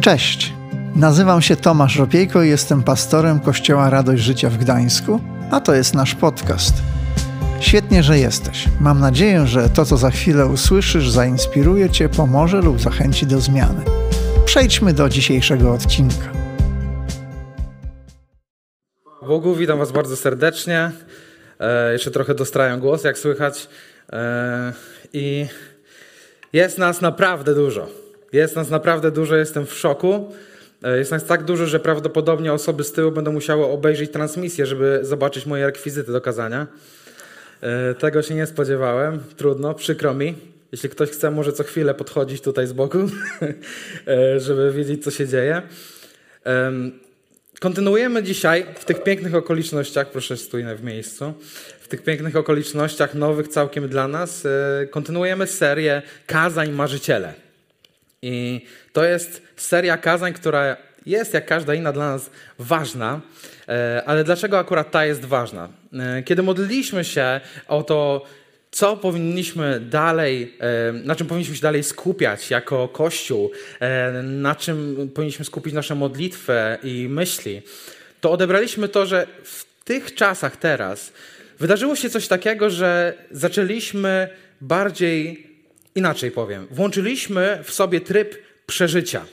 Cześć, nazywam się Tomasz Ropiejko i jestem pastorem Kościoła Radość Życia w Gdańsku, a to jest nasz podcast. Świetnie, że jesteś. Mam nadzieję, że to, co za chwilę usłyszysz, zainspiruje Cię, pomoże lub zachęci do zmiany. Przejdźmy do dzisiejszego odcinka. Bogu, witam Was bardzo serdecznie. E, jeszcze trochę dostrają głos, jak słychać. E, I jest nas naprawdę dużo. Jest nas naprawdę dużo, jestem w szoku. E, jest nas tak dużo, że prawdopodobnie osoby z tyłu będą musiały obejrzeć transmisję, żeby zobaczyć moje rekwizyty do kazania. E, tego się nie spodziewałem. Trudno, przykro mi. Jeśli ktoś chce, może co chwilę podchodzić tutaj z boku, e, żeby wiedzieć, co się dzieje. Kontynuujemy dzisiaj w tych pięknych okolicznościach, proszę stój w miejscu, w tych pięknych okolicznościach nowych całkiem dla nas, kontynuujemy serię Kazań Marzyciele. I to jest seria kazań, która jest jak każda inna dla nas ważna, e, ale dlaczego akurat ta jest ważna? E, kiedy modliliśmy się o to, co powinniśmy dalej, e, na czym powinniśmy się dalej skupiać jako Kościół, na czym powinniśmy skupić nasze modlitwy i myśli, to odebraliśmy to, że w tych czasach teraz wydarzyło się coś takiego, że zaczęliśmy bardziej Inaczej powiem, włączyliśmy w sobie tryb przeżycia.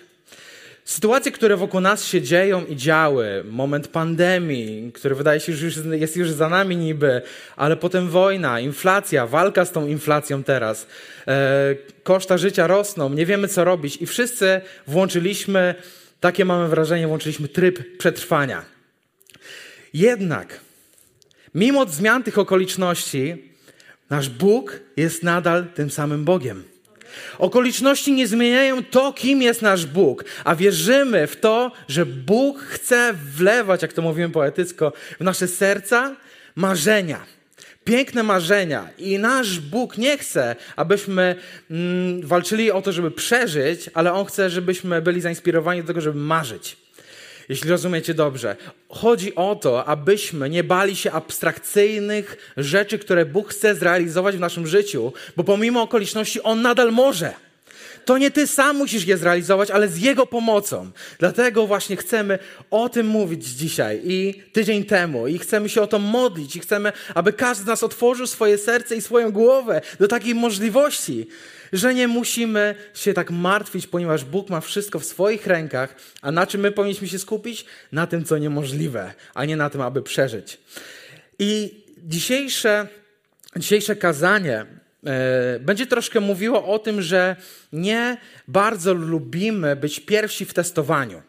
Sytuacje, które wokół nas się dzieją i działy, moment pandemii, który wydaje się, że już jest już za nami niby, ale potem wojna, inflacja, walka z tą inflacją teraz, e, koszta życia rosną, nie wiemy co robić i wszyscy włączyliśmy, takie mamy wrażenie, włączyliśmy tryb przetrwania. Jednak, mimo zmian tych okoliczności, Nasz Bóg jest nadal tym samym Bogiem. Okoliczności nie zmieniają to, kim jest nasz Bóg, a wierzymy w to, że Bóg chce wlewać, jak to mówimy poetycko, w nasze serca marzenia. Piękne marzenia. I nasz Bóg nie chce, abyśmy mm, walczyli o to, żeby przeżyć, ale On chce, żebyśmy byli zainspirowani do tego, żeby marzyć jeśli rozumiecie dobrze. Chodzi o to, abyśmy nie bali się abstrakcyjnych rzeczy, które Bóg chce zrealizować w naszym życiu, bo pomimo okoliczności On nadal może. To nie ty sam musisz je zrealizować, ale z Jego pomocą. Dlatego właśnie chcemy o tym mówić dzisiaj i tydzień temu. I chcemy się o to modlić. I chcemy, aby każdy z nas otworzył swoje serce i swoją głowę do takiej możliwości, że nie musimy się tak martwić, ponieważ Bóg ma wszystko w swoich rękach, a na czym my powinniśmy się skupić? Na tym, co niemożliwe, a nie na tym, aby przeżyć. I dzisiejsze, dzisiejsze kazanie będzie troszkę mówiło o tym, że nie bardzo lubimy być pierwsi w testowaniu.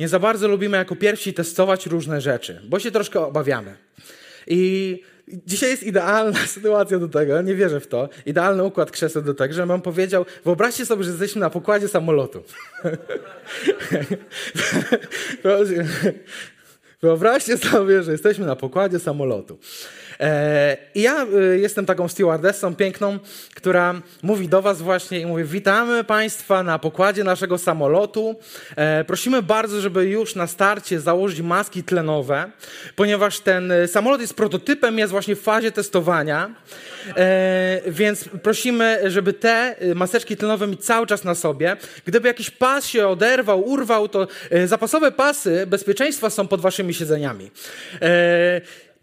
Nie za bardzo lubimy jako pierwsi testować różne rzeczy, bo się troszkę obawiamy. I Dzisiaj jest idealna sytuacja do tego, nie wierzę w to, idealny układ krzeseł do tego, że bym powiedział, wyobraźcie sobie, że jesteśmy na pokładzie samolotu. Wyobraźcie sobie, że jesteśmy na pokładzie samolotu. E, I ja e, jestem taką stewardessą piękną, która mówi do Was właśnie i mówi: Witamy Państwa na pokładzie naszego samolotu. E, prosimy bardzo, żeby już na starcie założyć maski tlenowe, ponieważ ten samolot jest prototypem, jest właśnie w fazie testowania. Więc prosimy, żeby te maseczki tlenowe mieć cały czas na sobie. Gdyby jakiś pas się oderwał, urwał, to zapasowe pasy bezpieczeństwa są pod Waszymi siedzeniami.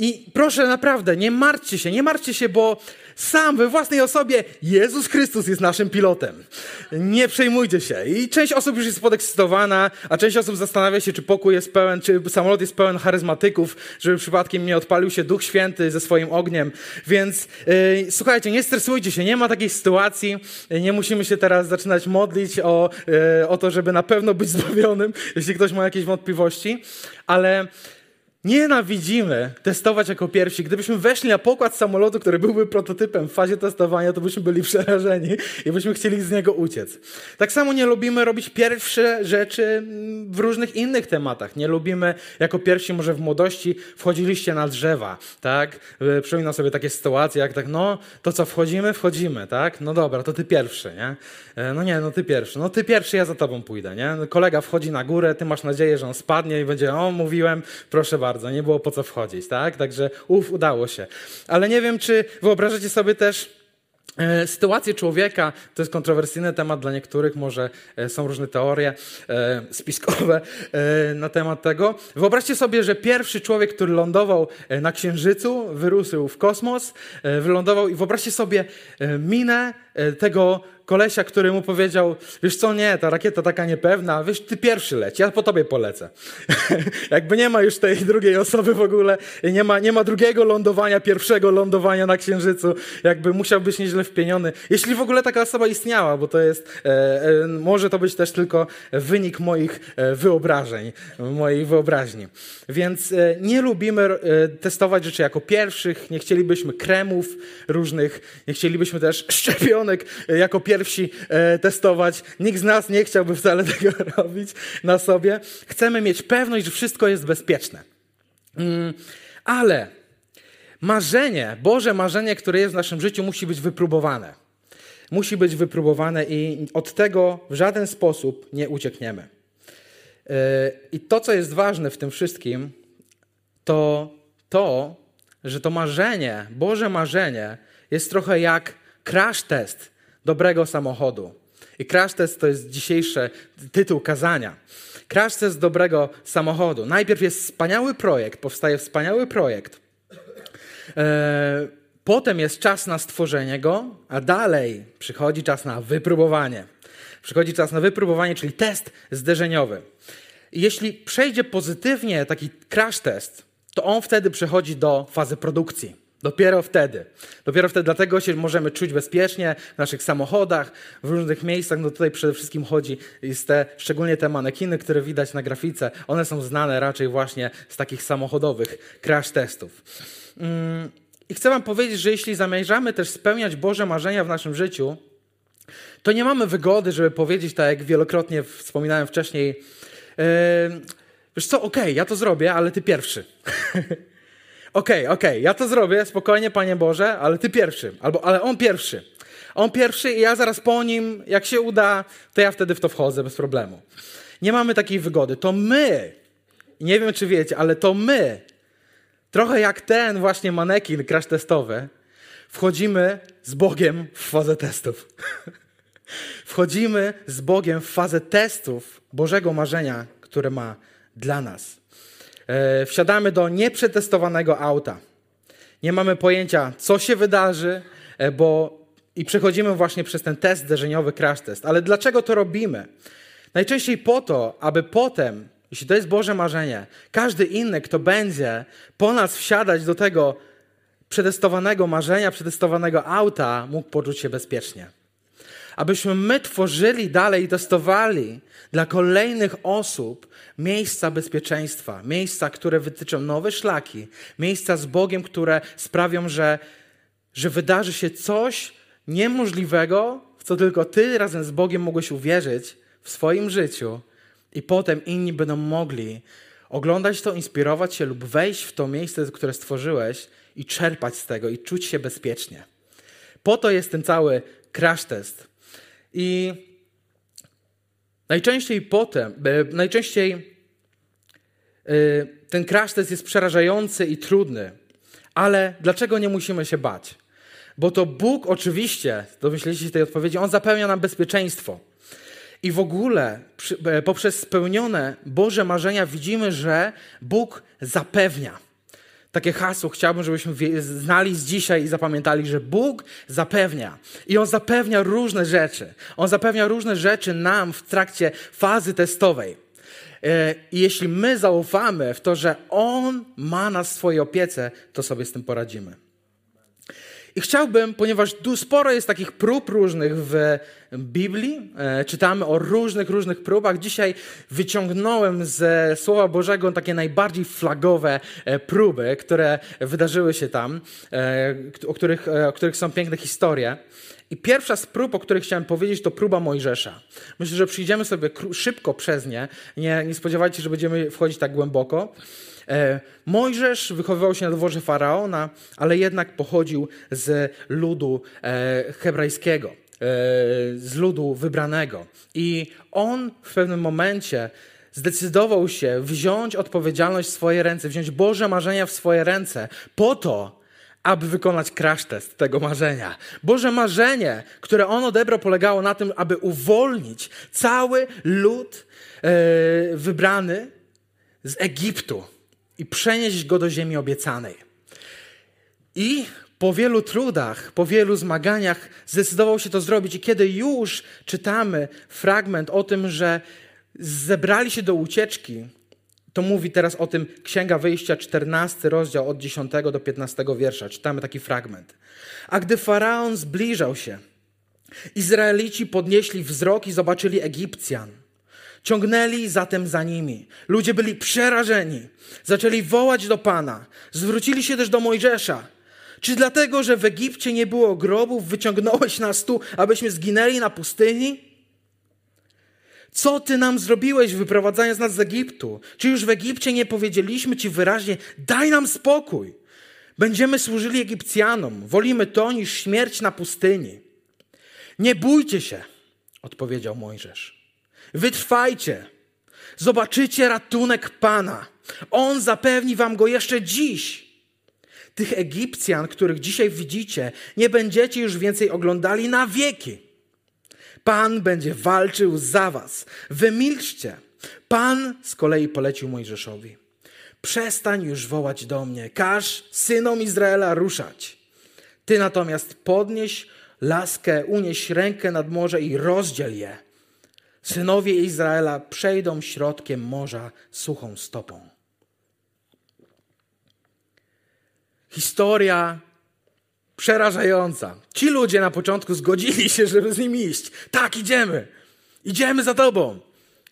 I proszę naprawdę, nie martwcie się, nie martwcie się, bo sam we własnej osobie Jezus Chrystus jest naszym pilotem. Nie przejmujcie się. I część osób już jest podekscytowana, a część osób zastanawia się, czy pokój jest pełen, czy samolot jest pełen charyzmatyków, żeby przypadkiem nie odpalił się Duch Święty ze swoim ogniem. Więc yy, słuchajcie, nie stresujcie się, nie ma takiej sytuacji. Nie musimy się teraz zaczynać modlić o, yy, o to, żeby na pewno być zbawionym, jeśli ktoś ma jakieś wątpliwości. Ale Nienawidzimy testować jako pierwsi. Gdybyśmy weszli na pokład samolotu, który byłby prototypem w fazie testowania, to byśmy byli przerażeni i byśmy chcieli z niego uciec. Tak samo nie lubimy robić pierwsze rzeczy w różnych innych tematach. Nie lubimy jako pierwsi, może w młodości, wchodziliście na drzewa, tak? E, przypominam sobie takie sytuacje, jak tak, no, to co, wchodzimy? Wchodzimy, tak? No dobra, to ty pierwszy, nie? E, no nie, no ty pierwszy. No ty pierwszy, ja za tobą pójdę, nie? Kolega wchodzi na górę, ty masz nadzieję, że on spadnie i będzie, o, mówiłem, proszę bardzo bardzo, nie było po co wchodzić, tak? Także uf, udało się. Ale nie wiem, czy wyobrażacie sobie też E, sytuacje człowieka to jest kontrowersyjny temat dla niektórych, może e, są różne teorie e, spiskowe na temat tego. Wyobraźcie sobie, że pierwszy człowiek, który lądował na Księżycu, wyrósł w kosmos, wylądował i wyobraźcie sobie minę tego kolesia, który mu powiedział, wiesz co, nie, ta rakieta taka niepewna, wiesz, ty pierwszy leć, ja po tobie polecę. Jakby nie ma już tej drugiej osoby w ogóle, nie ma, nie ma drugiego lądowania, pierwszego lądowania na Księżycu, jakby musiał być nieźle wpieniony. Jeśli w ogóle taka osoba istniała, bo to jest, e, e, może to być też tylko wynik moich e, wyobrażeń, mojej wyobraźni. Więc e, nie lubimy e, testować rzeczy jako pierwszych, nie chcielibyśmy kremów różnych, nie chcielibyśmy też szczepionek e, jako pierwszych, pierwsi e, testować. Nikt z nas nie chciałby wcale tego robić na sobie. Chcemy mieć pewność, że wszystko jest bezpieczne. Mm, ale marzenie, Boże marzenie, które jest w naszym życiu, musi być wypróbowane. Musi być wypróbowane i od tego w żaden sposób nie uciekniemy. E, I to, co jest ważne w tym wszystkim, to to, że to marzenie, Boże marzenie, jest trochę jak crash test dobrego samochodu. I crash test to jest dzisiejszy tytuł kazania. Crash test dobrego samochodu. Najpierw jest wspaniały projekt, powstaje wspaniały projekt. E, potem jest czas na stworzenie go, a dalej przychodzi czas na wypróbowanie. Przychodzi czas na wypróbowanie, czyli test zderzeniowy. Jeśli przejdzie pozytywnie taki crash test, to on wtedy przechodzi do fazy produkcji. Dopiero wtedy. Dopiero wtedy dlatego się możemy czuć bezpiecznie w naszych samochodach, w różnych miejscach. No tutaj przede wszystkim chodzi jest te, szczególnie te manekiny, które widać na grafice. One są znane raczej właśnie z takich samochodowych crash testów. Mm, I chcę wam powiedzieć, że jeśli zamierzamy też spełniać Boże marzenia w naszym życiu, to nie mamy wygody, żeby powiedzieć tak, jak wielokrotnie wspominałem wcześniej, yy, wiesz co, okej, okay, ja to zrobię, ale ty pierwszy. okej, okay, okej, okay, ja to zrobię, spokojnie, Panie Boże, ale Ty pierwszy, albo ale On pierwszy. On pierwszy i ja zaraz po nim, jak się uda, to ja wtedy w to wchodzę bez problemu. Nie mamy takiej wygody. To my, nie wiem czy wiecie, ale to my, trochę jak ten właśnie manekin crash testowy, wchodzimy z Bogiem w fazę testów. wchodzimy z Bogiem w fazę testów Bożego marzenia, które ma dla nas. E, wsiadamy do nieprzetestowanego auta. Nie mamy pojęcia, co się wydarzy, e, bo i przechodzimy właśnie przez ten test zderzeniowy, crash test. Ale dlaczego to robimy? Najczęściej po to, aby potem, jeśli to jest Boże marzenie, każdy inny, kto będzie po nas wsiadać do tego przetestowanego marzenia, przetestowanego auta, mógł poczuć się bezpiecznie abyśmy my tworzyli dalej i testowali dla kolejnych osób miejsca bezpieczeństwa, miejsca, które wytyczą nowe szlaki, miejsca z Bogiem, które sprawią, że, że wydarzy się coś niemożliwego, w co tylko Ty razem z Bogiem mogłeś uwierzyć w swoim życiu, i potem inni będą mogli oglądać to, inspirować się lub wejść w to miejsce, które stworzyłeś i czerpać z tego i czuć się bezpiecznie. Po to jest ten cały crash test. I najczęściej potem, e, najczęściej e, ten crash test jest przerażający i trudny. Ale dlaczego nie musimy się bać? Bo to Bóg oczywiście, domyślicie się tej odpowiedzi, On zapewnia nam bezpieczeństwo. I w ogóle e, poprzez spełnione Boże marzenia widzimy, że Bóg zapewnia takie hasło chciałbym, żebyśmy znali z dzisiaj i zapamiętali, że Bóg zapewnia. I On zapewnia różne rzeczy. On zapewnia różne rzeczy nam w trakcie fazy testowej. E, I jeśli my zaufamy w to, że On ma nas w swojej opiece, to sobie z tym poradzimy. I chciałbym, ponieważ tu sporo jest takich prób różnych w Biblii, e, czytamy o różnych, różnych próbach. Dzisiaj wyciągnąłem ze Słowa Bożego takie najbardziej flagowe e, próby, które wydarzyły się tam, e, o których, o których są piękne historie. I pierwsza z prób, o których chciałem powiedzieć, to próba Mojżesza. Myślę, że przyjdziemy sobie szybko przez nie. Nie, nie spodziewajcie się, że będziemy wchodzić tak głęboko. Mojżesz wychowywał się na dworze faraona, ale jednak pochodził z ludu hebrajskiego, z ludu wybranego. I on w pewnym momencie zdecydował się wziąć odpowiedzialność w swoje ręce, wziąć Boże marzenia w swoje ręce, po to, aby wykonać crash test tego marzenia. Boże marzenie, które on odebrał, polegało na tym, aby uwolnić cały lud e, wybrany z Egiptu i przenieść go do ziemi obiecanej. I po wielu trudach, po wielu zmaganiach zdecydował się to zrobić. I kiedy już czytamy fragment o tym, że zebrali się do ucieczki, to mówi teraz o tym Księga Wyjścia, 14 rozdział od 10 do 15 wiersza. Czytamy taki fragment. A gdy faraon zbliżał się, Izraelici podnieśli wzrok i zobaczyli Egipcjan. Ciągnęli zatem za nimi. Ludzie byli przerażeni. Zaczęli wołać do Pana. Zwrócili się też do Mojżesza. Czy dlatego, że w Egipcie nie było grobów, wyciągnąłeś nas tu, abyśmy zginęli na pustyni? Co ty nam zrobiłeś, wyprowadzając nas z Egiptu? Czy już w Egipcie nie powiedzieliśmy ci wyraźnie: daj nam spokój? Będziemy służyli Egipcjanom, wolimy to niż śmierć na pustyni. Nie bójcie się, odpowiedział Mojżesz. Wytrwajcie, zobaczycie ratunek Pana. On zapewni wam go jeszcze dziś. Tych Egipcjan, których dzisiaj widzicie, nie będziecie już więcej oglądali na wieki. Pan będzie walczył za was. Wymilczcie. Pan z kolei polecił Mojżeszowi. Przestań już wołać do mnie. Każ synom Izraela ruszać. Ty natomiast podnieś laskę, unieś rękę nad morze i rozdziel je. Synowie Izraela przejdą środkiem morza suchą stopą. Historia przerażająca. Ci ludzie na początku zgodzili się, żeby z nim iść. Tak, idziemy. Idziemy za tobą.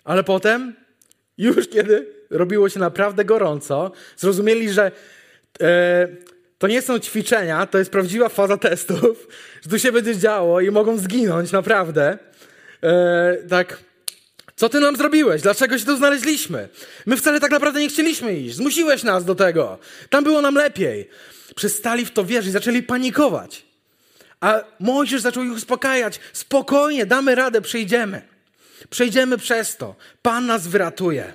Ale potem, już kiedy robiło się naprawdę gorąco, zrozumieli, że e, to nie są ćwiczenia, to jest prawdziwa faza testów, że tu się będzie działo i mogą zginąć, naprawdę. E, tak, co ty nam zrobiłeś? Dlaczego się tu znaleźliśmy? My wcale tak naprawdę nie chcieliśmy iść. Zmusiłeś nas do tego. Tam było nam lepiej. Przestali w to wierzyć, zaczęli panikować. A Mojżesz zaczął ich uspokajać. Spokojnie, damy radę, przejdziemy. Przejdziemy przez to. Pan nas wyratuje.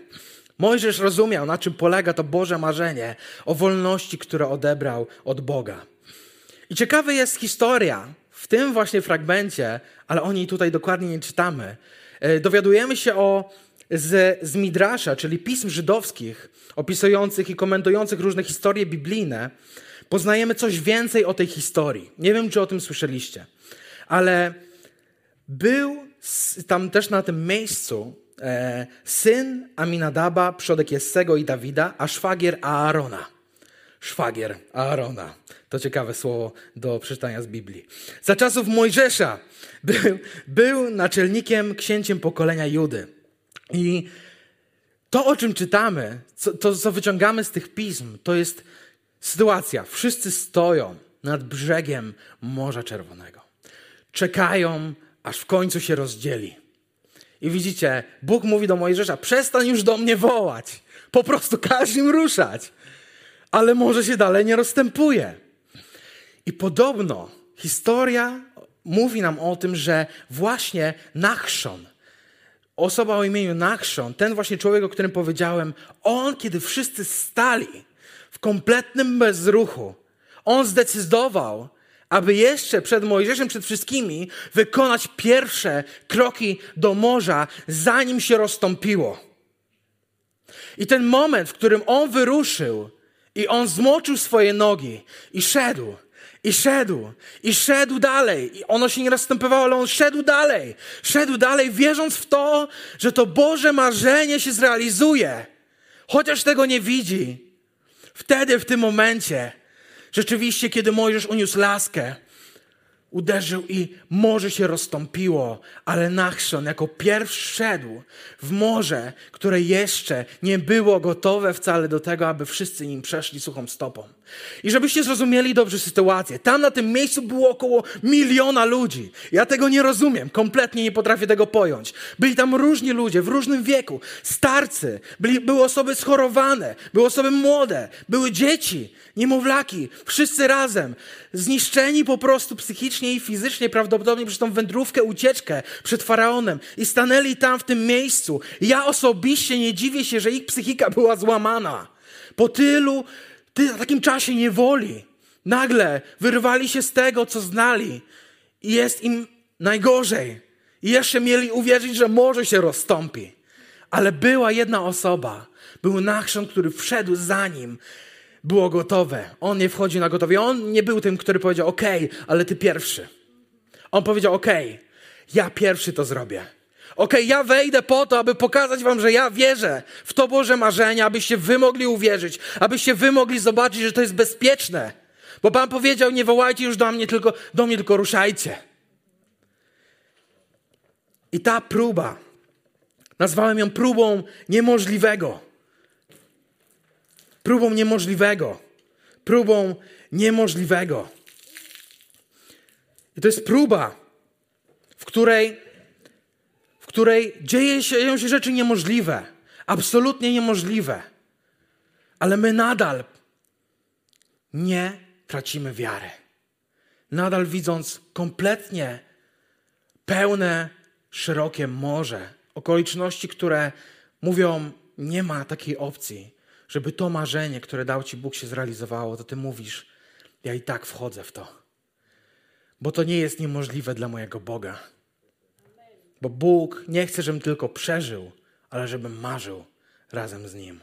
Mojżesz rozumiał, na czym polega to Boże marzenie o wolności, które odebrał od Boga. I ciekawa jest historia w tym właśnie fragmencie, ale o niej tutaj dokładnie nie czytamy. E, dowiadujemy się o z, z Midrasza, czyli pism żydowskich, opisujących i komentujących różne historie biblijne, poznajemy coś więcej o tej historii. Nie wiem, czy o tym słyszeliście, ale był tam też na tym miejscu e, syn Aminadaba, przodek Jessego i Dawida, a szwagier Aarona. Szwagier Aarona. To ciekawe słowo do przeczytania z Biblii. Za czasów Mojżesza był, był naczelnikiem, księciem pokolenia Judy. I to, o czym czytamy, co, to, co wyciągamy z tych pism, to jest sytuacja. Wszyscy stoją nad brzegiem Morza Czerwonego. Czekają, aż w końcu się rozdzieli. I widzicie, Bóg mówi do Mojżesza: przestań już do mnie wołać. Po prostu każ im ruszać. Ale morze się dalej nie rozstępuje. I podobno historia mówi nam o tym, że właśnie Nachszon, osoba o imieniu Nachszon, ten właśnie człowiek, o którym powiedziałem, on, kiedy wszyscy stali w kompletnym bezruchu, on zdecydował, aby jeszcze przed Mojżeszem, przed wszystkimi, wykonać pierwsze kroki do morza, zanim się rozstąpiło. I ten moment, w którym on wyruszył i on zmoczył swoje nogi i szedł, i szedł, i szedł dalej. I ono się nie rozstępowało, ale on szedł dalej. Szedł dalej, wierząc w to, że to Boże marzenie się zrealizuje. Chociaż tego nie widzi. Wtedy, w tym momencie, rzeczywiście, kiedy Mojżesz uniósł laskę, uderzył i morze się rozstąpiło, ale Nachszon jako pierwszy szedł w morze, które jeszcze nie było gotowe wcale do tego, aby wszyscy nim przeszli suchą stopą. I żebyście zrozumieli dobrze sytuację, tam na tym miejscu było około miliona ludzi. Ja tego nie rozumiem, kompletnie nie potrafię tego pojąć. Byli tam różni ludzie w różnym wieku, starcy, byli, były osoby schorowane, były osoby młode, były dzieci, niemowlaki, wszyscy razem, zniszczeni po prostu psychicznie i fizycznie, prawdopodobnie przez tą wędrówkę, ucieczkę przed faraonem i stanęli tam w tym miejscu. Ja osobiście nie dziwię się, że ich psychika była złamana. Po tylu ty, takim czasie niewoli, nagle wyrwali się z tego, co znali i jest im najgorzej. I jeszcze mieli uwierzyć, że może się rozstąpi. Ale była jedna osoba, był Nachszon, który wszedł za nim. Było gotowe. On nie wchodził na gotowie. On nie był tym, który powiedział, OK, ale ty pierwszy. On powiedział, OK, ja pierwszy to zrobię. OK, ja wejdę po to, aby pokazać wam, że ja wierzę w to Boże marzenie, abyście wy mogli uwierzyć, abyście wy mogli zobaczyć, że to jest bezpieczne. Bo Pan powiedział, nie wołajcie już do mnie, tylko do mnie, tylko ruszajcie. I ta próba, nazwałem ją próbą niemożliwego. Próbą niemożliwego. Próbą niemożliwego. I to jest próba, w której, w której dzieje się, dzieją się rzeczy niemożliwe. Absolutnie niemożliwe. Ale my nadal nie tracimy wiary. Nadal widząc kompletnie pełne, szerokie morze, okoliczności, które mówią, nie ma takiej opcji, żeby to marzenie, które dał Ci Bóg, się zrealizowało, to Ty mówisz, ja i tak wchodzę w to. Bo to nie jest niemożliwe dla mojego Boga. Bo Bóg nie chce, żebym tylko przeżył, ale żebym marzył razem z Nim.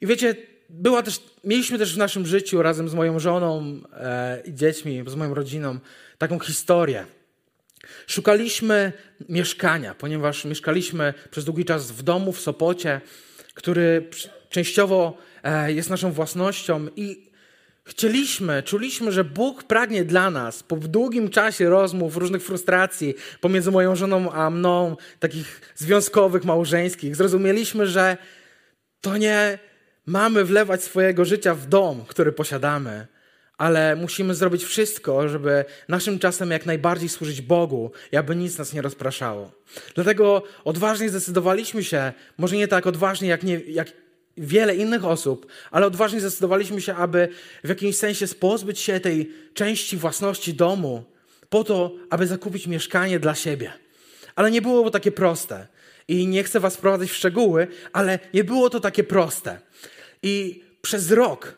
I wiecie, była też, mieliśmy też w naszym życiu razem z moją żoną e, i dziećmi, z moją rodziną, taką historię. Szukaliśmy mieszkania, ponieważ mieszkaliśmy przez długi czas w domu w Sopocie, który częściowo e, jest naszą własnością i Chcieliśmy, czuliśmy, że Bóg pragnie dla nas po długim czasie rozmów, różnych frustracji pomiędzy moją żoną a mną, takich związkowych, małżeńskich. Zrozumieliśmy, że to nie mamy wlewać swojego życia w dom, który posiadamy, ale musimy zrobić wszystko, żeby naszym czasem jak najbardziej służyć Bogu i aby nic nas nie rozpraszało. Dlatego odważnie zdecydowaliśmy się, może nie tak odważnie jak, nie, jak wiele innych osób, ale odważnie zdecydowaliśmy się, aby w jakimś sensie pozbyć się tej części własności domu, po to, aby zakupić mieszkanie dla siebie. Ale nie było to takie proste. I nie chcę Was wprowadzać w szczegóły, ale nie było to takie proste. I przez rok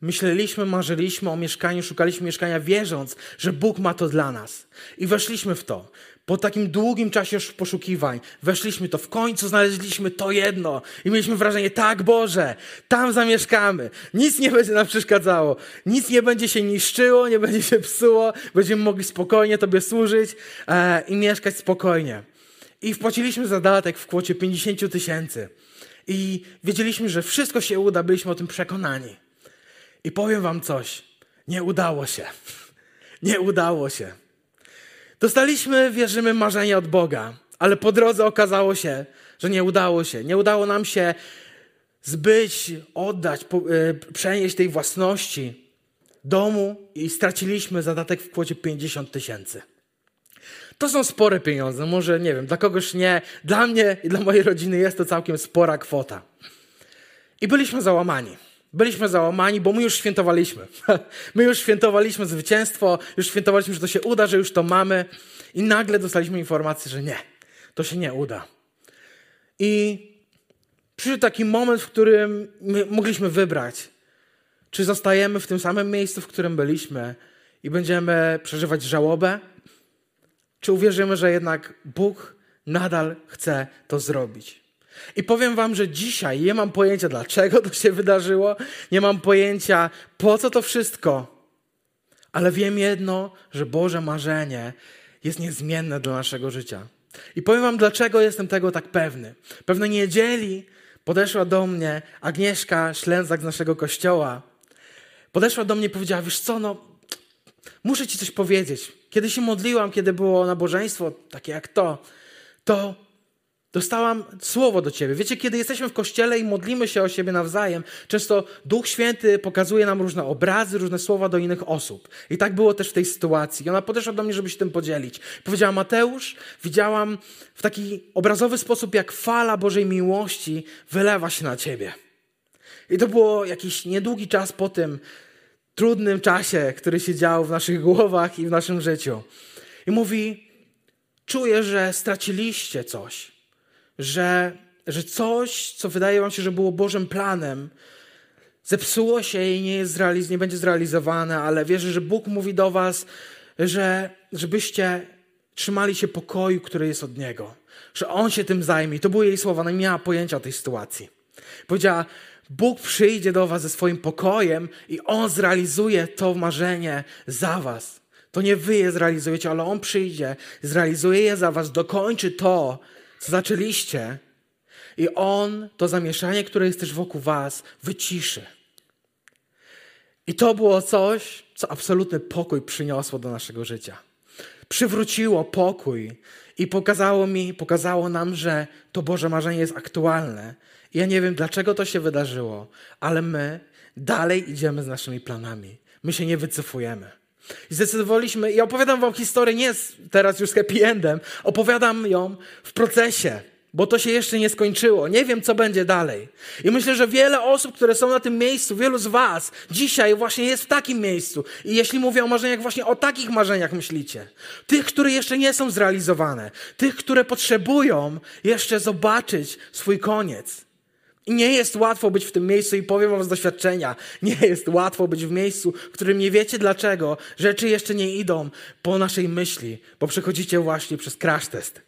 myśleliśmy, marzyliśmy o mieszkaniu, szukaliśmy mieszkania, wierząc, że Bóg ma to dla nas. I weszliśmy w to. Po takim długim czasie poszukiwań weszliśmy to, w końcu znaleźliśmy to jedno i mieliśmy wrażenie, tak Boże, tam zamieszkamy, nic nie będzie nam przeszkadzało, nic nie będzie się niszczyło, nie będzie się psuło, będziemy mogli spokojnie Tobie służyć e, i mieszkać spokojnie. I wpłaciliśmy zadatek w kwocie 50 tysięcy i wiedzieliśmy, że wszystko się uda, byliśmy o tym przekonani. I powiem Wam coś, nie udało się. Nie udało się. Dostaliśmy, wierzymy, marzenie od Boga, ale po drodze okazało się, że nie udało się. Nie udało nam się zbyć, oddać, e, przenieść tej własności domu i straciliśmy zadatek w kwocie 50 tysięcy. To są spore pieniądze. Może nie wiem, dla kogoś nie. Dla mnie i dla mojej rodziny jest to całkiem spora kwota. I byliśmy załamani. Byliśmy załamani, bo my już świętowaliśmy. My już świętowaliśmy zwycięstwo, już świętowaliśmy, że to się uda, że już to mamy. I nagle dostaliśmy informację, że nie, to się nie uda. I przyszedł taki moment, w którym mogliśmy wybrać, czy zostajemy w tym samym miejscu, w którym byliśmy i będziemy przeżywać żałobę, czy uwierzymy, że jednak Bóg nadal chce to zrobić. I powiem wam, że dzisiaj nie mam pojęcia, dlaczego to się wydarzyło, nie mam pojęcia, po co to wszystko, ale wiem jedno, że Boże marzenie jest niezmienne dla naszego życia. I powiem wam, dlaczego jestem tego tak pewny. Pewnej niedzieli podeszła do mnie Agnieszka Ślęzak z naszego kościoła. Podeszła do mnie i powiedziała, wiesz co, no, muszę ci coś powiedzieć. Kiedy się modliłam, kiedy było nabożeństwo, takie jak to, to Dostałam słowo do ciebie. Wiecie, kiedy jesteśmy w kościele i modlimy się o siebie nawzajem, często Duch Święty pokazuje nam różne obrazy, różne słowa do innych osób. I tak było też w tej sytuacji. I ona podeszła do mnie, żeby się tym podzielić. Powiedziała: Mateusz, widziałam w taki obrazowy sposób, jak fala Bożej miłości wylewa się na ciebie. I to było jakiś niedługi czas po tym trudnym czasie, który się dział w naszych głowach i w naszym życiu. I mówi: Czuję, że straciliście coś że, że coś, co wydaje wam się, że było Bożym planem, zepsuło się i nie, jest zrealiz- nie będzie zrealizowane, ale wierzę, że Bóg mówi do Was, że, żebyście trzymali się pokoju, który jest od Niego. Że On się tym zajmie. To były jej słowa, ona nie miała pojęcia o tej sytuacji. Powiedziała, Bóg przyjdzie do Was ze swoim pokojem i On zrealizuje to marzenie za Was. To nie Wy je zrealizujecie, ale On przyjdzie, zrealizuje je za Was, dokończy to, co zaczęliście i On to zamieszanie, które jest też wokół Was, wyciszy. I to było coś, co absolutny pokój przyniosło do naszego życia. Przywróciło pokój i pokazało mi, pokazało nam, że to Boże marzenie jest aktualne. I ja nie wiem, dlaczego to się wydarzyło, ale my dalej idziemy z naszymi planami. My się nie wycofujemy. I zdecydowaliśmy, i opowiadam wam historię nie z, teraz już z happy endem, opowiadam ją w procesie bo to się jeszcze nie skończyło. Nie wiem, co będzie dalej. I myślę, że wiele osób, które są na tym miejscu, wielu z Was dzisiaj właśnie jest w takim miejscu. I jeśli mówię o marzeniach, właśnie o takich marzeniach myślicie. Tych, które jeszcze nie są zrealizowane. Tych, które potrzebują jeszcze zobaczyć swój koniec. I nie jest łatwo być w tym miejscu i powiem wam z doświadczenia, nie jest łatwo być w miejscu, w którym nie wiecie dlaczego rzeczy jeszcze nie idą po naszej myśli, bo przechodzicie właśnie przez crash test.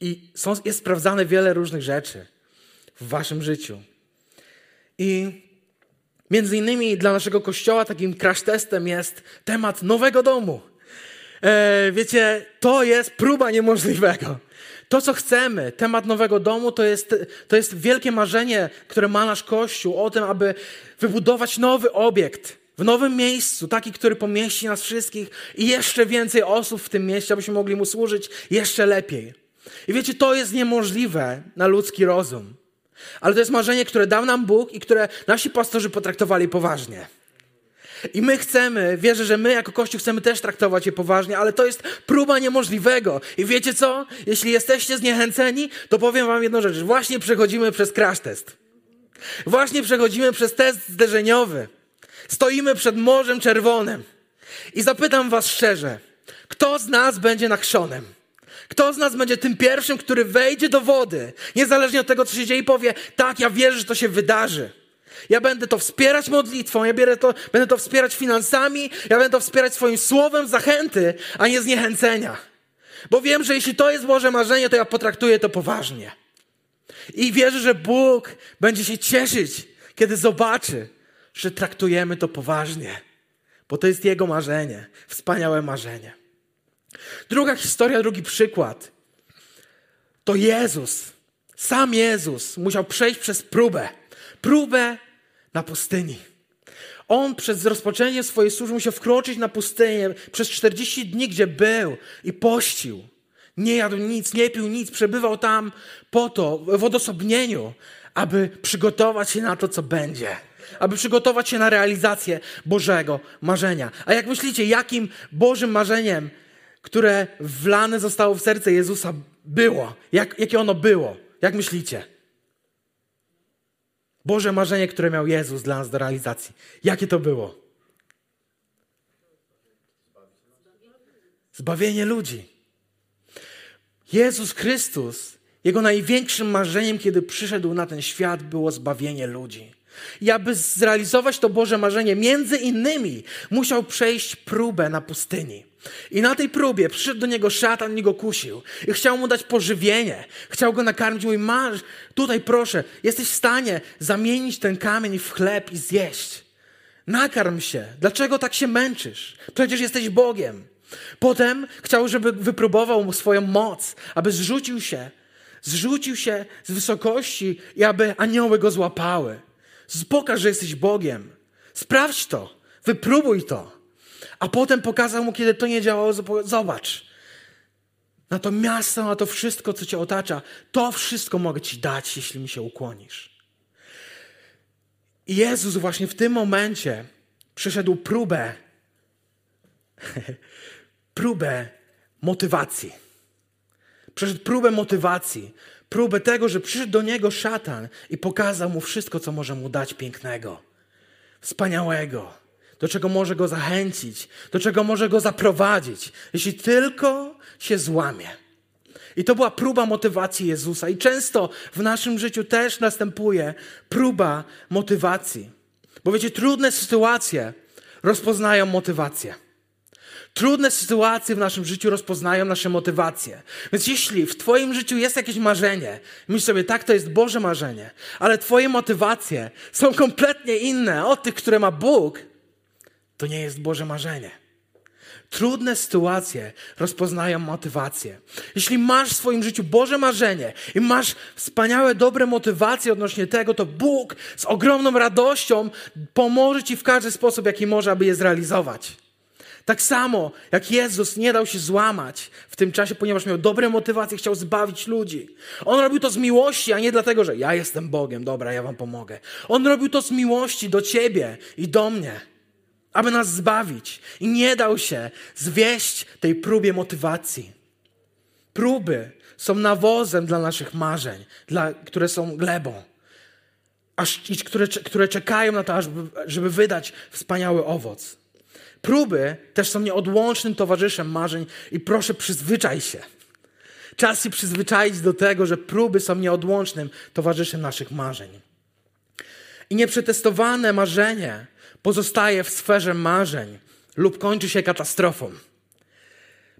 I są, jest sprawdzane wiele różnych rzeczy w waszym życiu. I między innymi dla naszego kościoła takim crash testem jest temat nowego domu. E, wiecie, to jest próba niemożliwego. To, co chcemy, temat nowego domu, to jest, to jest wielkie marzenie, które ma nasz Kościół o tym, aby wybudować nowy obiekt w nowym miejscu, taki, który pomieści nas wszystkich i jeszcze więcej osób w tym mieście, abyśmy mogli mu służyć jeszcze lepiej. I wiecie, to jest niemożliwe na ludzki rozum. Ale to jest marzenie, które dał nam Bóg i które nasi pastorzy potraktowali poważnie. I my chcemy, wierzę, że my jako Kościół chcemy też traktować je poważnie, ale to jest próba niemożliwego. I wiecie co? Jeśli jesteście zniechęceni, to powiem wam jedną rzecz. Właśnie przechodzimy przez crash test. Właśnie przechodzimy przez test zderzeniowy. Stoimy przed Morzem Czerwonym. I zapytam was szczerze, kto z nas będzie nachrzonem? Kto z nas będzie tym pierwszym, który wejdzie do wody, niezależnie od tego, co się dzieje, i powie: Tak, ja wierzę, że to się wydarzy. Ja będę to wspierać modlitwą, ja to, będę to wspierać finansami, ja będę to wspierać swoim słowem zachęty, a nie zniechęcenia. Bo wiem, że jeśli to jest Boże marzenie, to ja potraktuję to poważnie. I wierzę, że Bóg będzie się cieszyć, kiedy zobaczy, że traktujemy to poważnie. Bo to jest Jego marzenie, wspaniałe marzenie. Druga historia, drugi przykład. To Jezus, sam Jezus musiał przejść przez próbę. Próbę na pustyni. On przez rozpoczęcie swojej służby musiał wkroczyć na pustynię przez 40 dni, gdzie był i pościł. Nie jadł nic, nie pił nic, przebywał tam po to, w odosobnieniu, aby przygotować się na to, co będzie. Aby przygotować się na realizację Bożego marzenia. A jak myślicie, jakim Bożym marzeniem które wlane zostało w serce Jezusa, było. Jak, jakie ono było? Jak myślicie? Boże marzenie, które miał Jezus dla nas do realizacji. Jakie to było? Zbawienie ludzi. Jezus Chrystus, Jego największym marzeniem, kiedy przyszedł na ten świat, było zbawienie ludzi. I aby zrealizować to Boże marzenie, między innymi musiał przejść próbę na pustyni. I na tej próbie przyszedł do niego szatan i go kusił. I chciał mu dać pożywienie. Chciał go nakarmić. Mówi, masz, tutaj proszę, jesteś w stanie zamienić ten kamień w chleb i zjeść. Nakarm się. Dlaczego tak się męczysz? Przecież jesteś Bogiem. Potem chciał, żeby wypróbował mu swoją moc, aby zrzucił się, zrzucił się z wysokości i aby anioły go złapały. Pokaż, że jesteś Bogiem. Sprawdź to. Wypróbuj to. A potem pokazał mu, kiedy to nie działało, zobacz. Na to miasto, na to wszystko, co cię otacza, to wszystko mogę ci dać, jeśli mi się ukłonisz. I Jezus właśnie w tym momencie przeszedł próbę, próbę motywacji. Przeszedł próbę motywacji, próbę tego, że przyszedł do niego szatan i pokazał mu wszystko, co może mu dać pięknego, wspaniałego do czego może go zachęcić, do czego może go zaprowadzić, jeśli tylko się złamie. I to była próba motywacji Jezusa. I często w naszym życiu też następuje próba motywacji. Bo wiecie, trudne sytuacje rozpoznają motywację. Trudne sytuacje w naszym życiu rozpoznają nasze motywacje. Więc jeśli w Twoim życiu jest jakieś marzenie, myśl sobie, tak, to jest Boże marzenie, ale Twoje motywacje są kompletnie inne od tych, które ma Bóg, to nie jest Boże marzenie. Trudne sytuacje rozpoznają motywację. Jeśli masz w swoim życiu Boże marzenie i masz wspaniałe, dobre motywacje odnośnie tego, to Bóg z ogromną radością pomoże Ci w każdy sposób, jaki może, aby je zrealizować. Tak samo jak Jezus nie dał się złamać w tym czasie, ponieważ miał dobre motywacje, chciał zbawić ludzi. On robił to z miłości, a nie dlatego, że ja jestem Bogiem, dobra, ja wam pomogę. On robił to z miłości do ciebie i do mnie aby nas zbawić. I nie dał się zwieść tej próbie motywacji. Próby są nawozem dla naszych marzeń, dla, które są glebą, aż, które, które czekają na to, aż, żeby wydać wspaniały owoc. Próby też są nieodłącznym towarzyszem marzeń i proszę przyzwyczaj się. Czas się przyzwyczaić do tego, że próby są nieodłącznym towarzyszem naszych marzeń. I nieprzetestowane marzenie pozostaje w sferze marzeń lub kończy się katastrofą.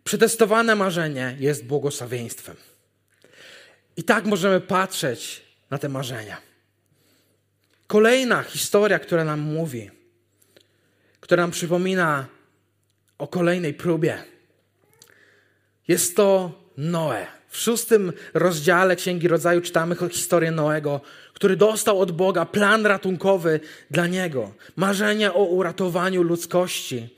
Przetestowane marzenie jest błogosławieństwem. I tak możemy patrzeć na te marzenia. Kolejna historia, która nam mówi, która nam przypomina o kolejnej próbie, jest to Noe. W szóstym rozdziale Księgi Rodzaju czytamy historię Noego, który dostał od Boga plan ratunkowy dla niego. Marzenie o uratowaniu ludzkości,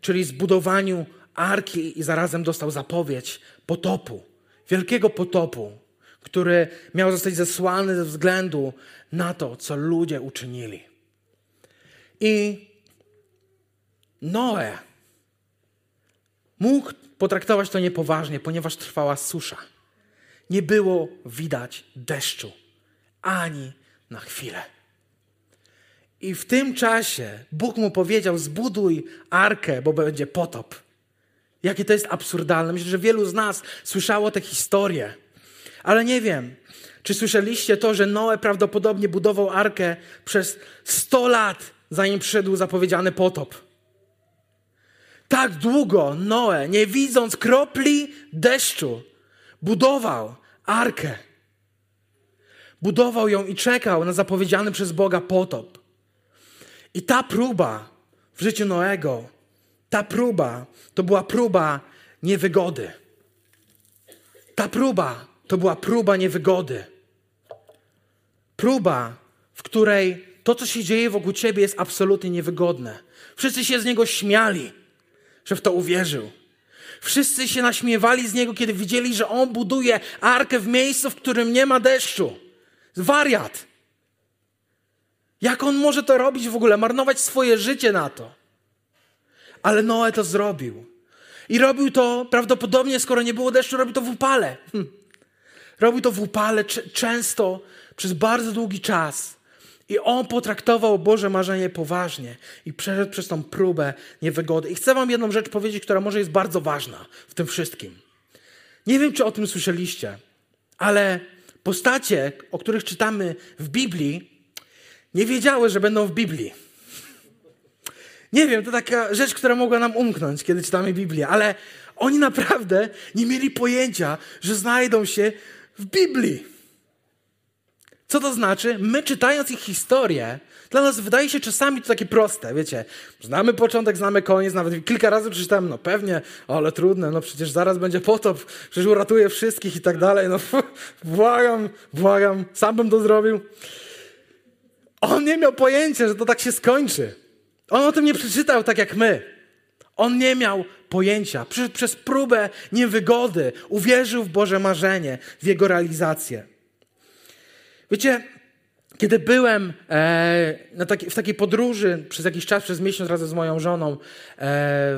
czyli zbudowaniu arki i zarazem dostał zapowiedź potopu, wielkiego potopu, który miał zostać zesłany ze względu na to, co ludzie uczynili. I Noe mógł potraktować to niepoważnie, ponieważ trwała susza. Nie było widać deszczu ani na chwilę. I w tym czasie Bóg mu powiedział: Zbuduj arkę, bo będzie potop. Jakie to jest absurdalne. Myślę, że wielu z nas słyszało tę historię. Ale nie wiem, czy słyszeliście to, że Noe prawdopodobnie budował arkę przez 100 lat, zanim przyszedł zapowiedziany potop. Tak długo Noe, nie widząc kropli deszczu, budował arkę. Budował ją i czekał na zapowiedziany przez Boga potop. I ta próba w życiu Noego, ta próba to była próba niewygody. Ta próba to była próba niewygody. Próba, w której to, co się dzieje wokół ciebie, jest absolutnie niewygodne. Wszyscy się z niego śmiali, że w to uwierzył. Wszyscy się naśmiewali z niego, kiedy widzieli, że on buduje arkę w miejscu, w którym nie ma deszczu. Wariat. Jak on może to robić w ogóle? Marnować swoje życie na to. Ale Noe to zrobił. I robił to prawdopodobnie, skoro nie było deszczu, robił to w upale. Hm. Robił to w upale często, przez bardzo długi czas. I on potraktował Boże marzenie poważnie i przeszedł przez tą próbę niewygody. I chcę Wam jedną rzecz powiedzieć, która może jest bardzo ważna w tym wszystkim. Nie wiem, czy o tym słyszeliście, ale postacie, o których czytamy w Biblii, nie wiedziały, że będą w Biblii. Nie wiem, to taka rzecz, która mogła nam umknąć, kiedy czytamy Biblię, ale oni naprawdę nie mieli pojęcia, że znajdą się w Biblii. Co to znaczy? My czytając ich historię, dla nas wydaje się czasami to takie proste, wiecie. Znamy początek, znamy koniec, nawet kilka razy przeczytałem, no pewnie, ale trudne, no przecież zaraz będzie potop, przecież uratuje wszystkich i tak dalej, no błagam, błagam, sam bym to zrobił. On nie miał pojęcia, że to tak się skończy. On o tym nie przeczytał tak jak my. On nie miał pojęcia. Przez, przez próbę niewygody uwierzył w Boże marzenie, w jego realizację. Wiecie, kiedy byłem e, taki, w takiej podróży przez jakiś czas, przez miesiąc razem z moją żoną e,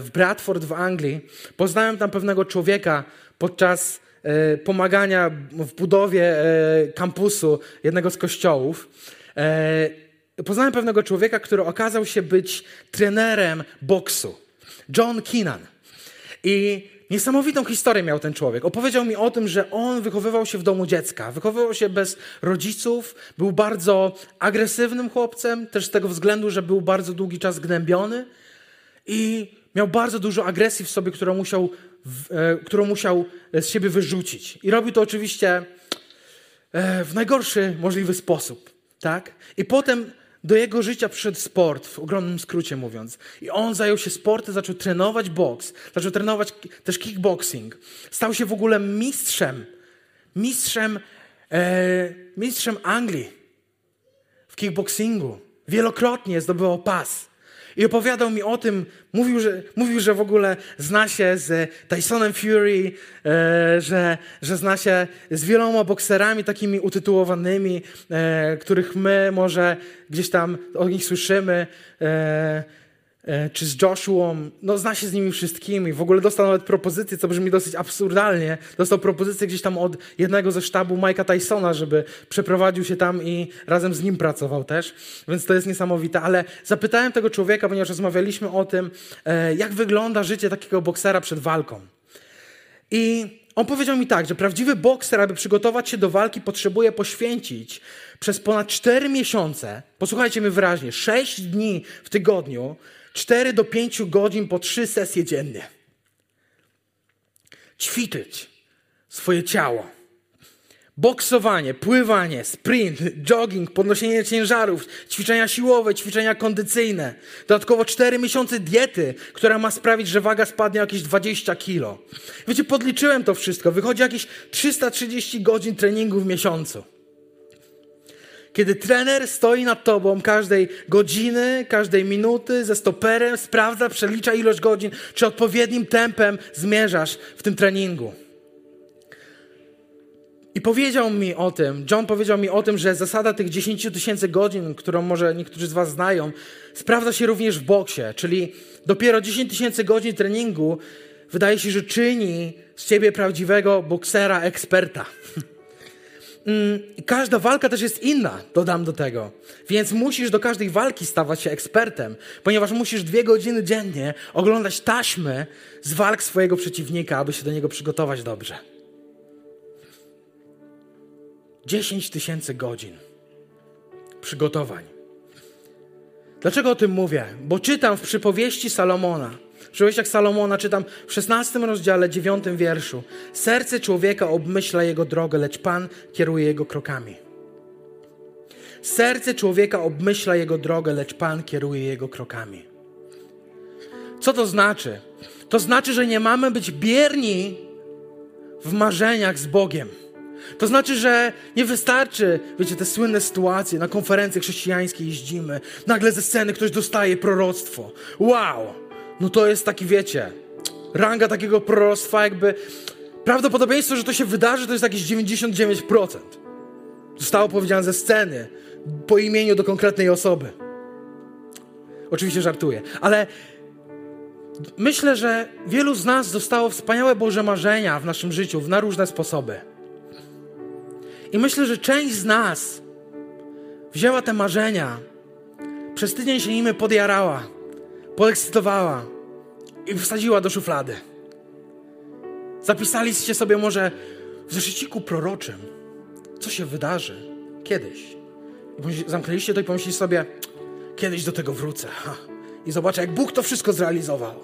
w Bradford w Anglii, poznałem tam pewnego człowieka podczas e, pomagania w budowie kampusu jednego z kościołów. Poznałem pewnego człowieka, który okazał się być trenerem boksu. John Keenan. I niesamowitą historię miał ten człowiek. Opowiedział mi o tym, że on wychowywał się w domu dziecka. Wychowywał się bez rodziców, był bardzo agresywnym chłopcem, też z tego względu, że był bardzo długi czas gnębiony i miał bardzo dużo agresji w sobie, którą musiał, e, którą musiał z siebie wyrzucić. I robił to oczywiście e, w najgorszy możliwy sposób. Tak? I potem do jego życia przyszedł sport, w ogromnym skrócie mówiąc. I on zajął się sportem, zaczął trenować boks, zaczął trenować też kickboxing. Stał się w ogóle mistrzem, mistrzem, e, mistrzem Anglii w kickboxingu. Wielokrotnie zdobywał pas. I opowiadał mi o tym, mówił, że, mówił, że w ogóle zna się z Tysonem Fury, e, że, że zna się z wieloma bokserami takimi utytułowanymi, e, których my może gdzieś tam o nich słyszymy. E, czy z Joshua, no zna się z nimi wszystkimi. W ogóle dostał nawet propozycję, co brzmi dosyć absurdalnie. Dostał propozycję gdzieś tam od jednego ze sztabu Mike'a Tysona, żeby przeprowadził się tam i razem z nim pracował też. Więc to jest niesamowite. Ale zapytałem tego człowieka, ponieważ rozmawialiśmy o tym, e, jak wygląda życie takiego boksera przed walką. I on powiedział mi tak, że prawdziwy bokser, aby przygotować się do walki, potrzebuje poświęcić przez ponad 4 miesiące, posłuchajcie mnie wyraźnie, 6 dni w tygodniu 4 do 5 godzin po 3 sesje dziennie. Ćwiczyć swoje ciało. Boksowanie, pływanie, sprint, jogging, podnoszenie ciężarów, ćwiczenia siłowe, ćwiczenia kondycyjne. Dodatkowo 4 miesiące diety, która ma sprawić, że waga spadnie o jakieś 20 kilo. Wiecie, podliczyłem to wszystko. Wychodzi jakieś 330 godzin treningu w miesiącu. Kiedy trener stoi nad tobą każdej godziny, każdej minuty ze stoperem, sprawdza, przelicza ilość godzin, czy odpowiednim tempem zmierzasz w tym treningu. I powiedział mi o tym, John powiedział mi o tym, że zasada tych 10 tysięcy godzin, którą może niektórzy z Was znają, sprawdza się również w boksie, czyli dopiero 10 tysięcy godzin treningu wydaje się, że czyni z ciebie prawdziwego boksera, eksperta. Mm, każda walka też jest inna, dodam do tego. Więc musisz do każdej walki stawać się ekspertem, ponieważ musisz dwie godziny dziennie oglądać taśmy z walk swojego przeciwnika, aby się do niego przygotować dobrze. 10 tysięcy godzin przygotowań. Dlaczego o tym mówię? Bo czytam w przypowieści Salomona, jak Salomona czytam w 16 rozdziale, 9 wierszu. Serce człowieka obmyśla jego drogę, lecz Pan kieruje jego krokami. Serce człowieka obmyśla jego drogę, lecz Pan kieruje jego krokami. Co to znaczy? To znaczy, że nie mamy być bierni w marzeniach z Bogiem. To znaczy, że nie wystarczy, wiecie, te słynne sytuacje, na konferencje chrześcijańskie jeździmy, nagle ze sceny ktoś dostaje proroctwo. Wow! No to jest taki, wiecie, ranga takiego proroctwa, jakby prawdopodobieństwo, że to się wydarzy, to jest jakieś 99%. Zostało powiedziane ze sceny, po imieniu do konkretnej osoby. Oczywiście żartuję, ale myślę, że wielu z nas dostało wspaniałe Boże marzenia w naszym życiu na różne sposoby. I myślę, że część z nas wzięła te marzenia, przez tydzień się nimi podjarała podekscytowała i wsadziła do szuflady. Zapisaliście sobie może w zeszyciku proroczym, co się wydarzy kiedyś. Zamknęliście to i pomyśleliście sobie, kiedyś do tego wrócę. Ha. I zobaczę, jak Bóg to wszystko zrealizował.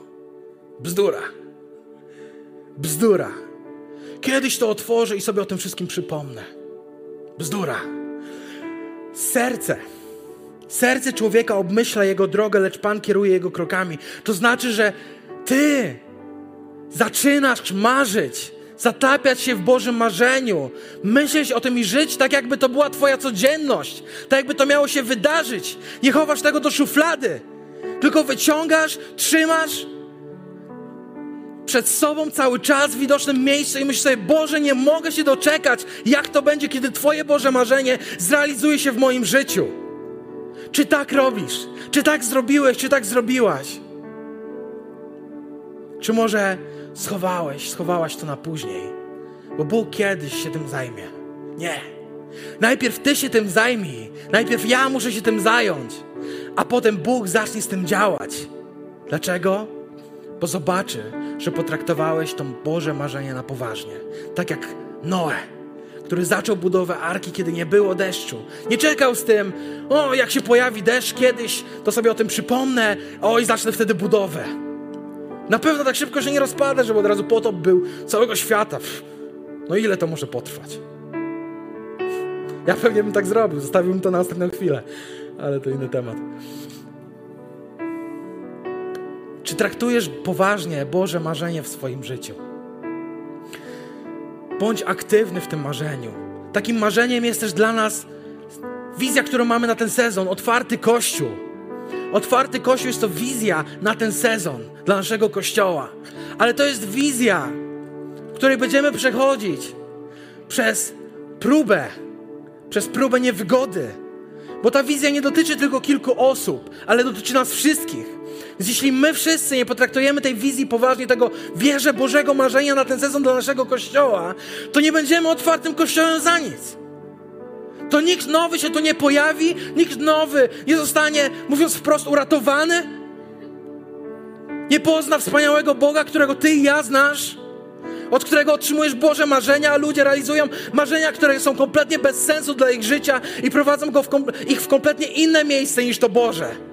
Bzdura. Bzdura. Kiedyś to otworzę i sobie o tym wszystkim przypomnę. Bzdura. Serce Serce człowieka obmyśla jego drogę, lecz Pan kieruje jego krokami. To znaczy, że ty zaczynasz marzyć, zatapiać się w Bożym marzeniu, myśleć o tym i żyć tak, jakby to była Twoja codzienność, tak, jakby to miało się wydarzyć. Nie chowasz tego do szuflady, tylko wyciągasz, trzymasz przed sobą cały czas w widocznym miejscu i myślisz sobie, Boże, nie mogę się doczekać, jak to będzie, kiedy Twoje Boże marzenie zrealizuje się w moim życiu. Czy tak robisz? Czy tak zrobiłeś? Czy tak zrobiłaś? Czy może schowałeś, schowałaś to na później? Bo Bóg kiedyś się tym zajmie. Nie. Najpierw Ty się tym zajmij. Najpierw ja muszę się tym zająć. A potem Bóg zacznie z tym działać. Dlaczego? bo zobaczy, że potraktowałeś to Boże marzenie na poważnie. Tak jak Noe, który zaczął budowę arki, kiedy nie było deszczu. Nie czekał z tym, o, jak się pojawi deszcz kiedyś, to sobie o tym przypomnę, o, i zacznę wtedy budowę. Na pewno tak szybko się nie rozpada, żeby od razu potop był całego świata. No ile to może potrwać? Ja pewnie bym tak zrobił, zostawiłbym to na ostatnią chwilę, ale to inny temat. Czy traktujesz poważnie Boże marzenie w swoim życiu? Bądź aktywny w tym marzeniu. Takim marzeniem jest też dla nas wizja, którą mamy na ten sezon otwarty kościół. Otwarty kościół jest to wizja na ten sezon dla naszego kościoła. Ale to jest wizja, której będziemy przechodzić przez próbę, przez próbę niewygody. Bo ta wizja nie dotyczy tylko kilku osób, ale dotyczy nas wszystkich. Więc jeśli my wszyscy nie potraktujemy tej wizji poważnie, tego wierzę Bożego marzenia na ten sezon dla naszego Kościoła, to nie będziemy otwartym Kościołem za nic. To nikt nowy się tu nie pojawi, nikt nowy nie zostanie, mówiąc wprost, uratowany. Nie pozna wspaniałego Boga, którego Ty i ja znasz, od którego otrzymujesz Boże marzenia, a ludzie realizują marzenia, które są kompletnie bez sensu dla ich życia i prowadzą w ich w kompletnie inne miejsce niż to Boże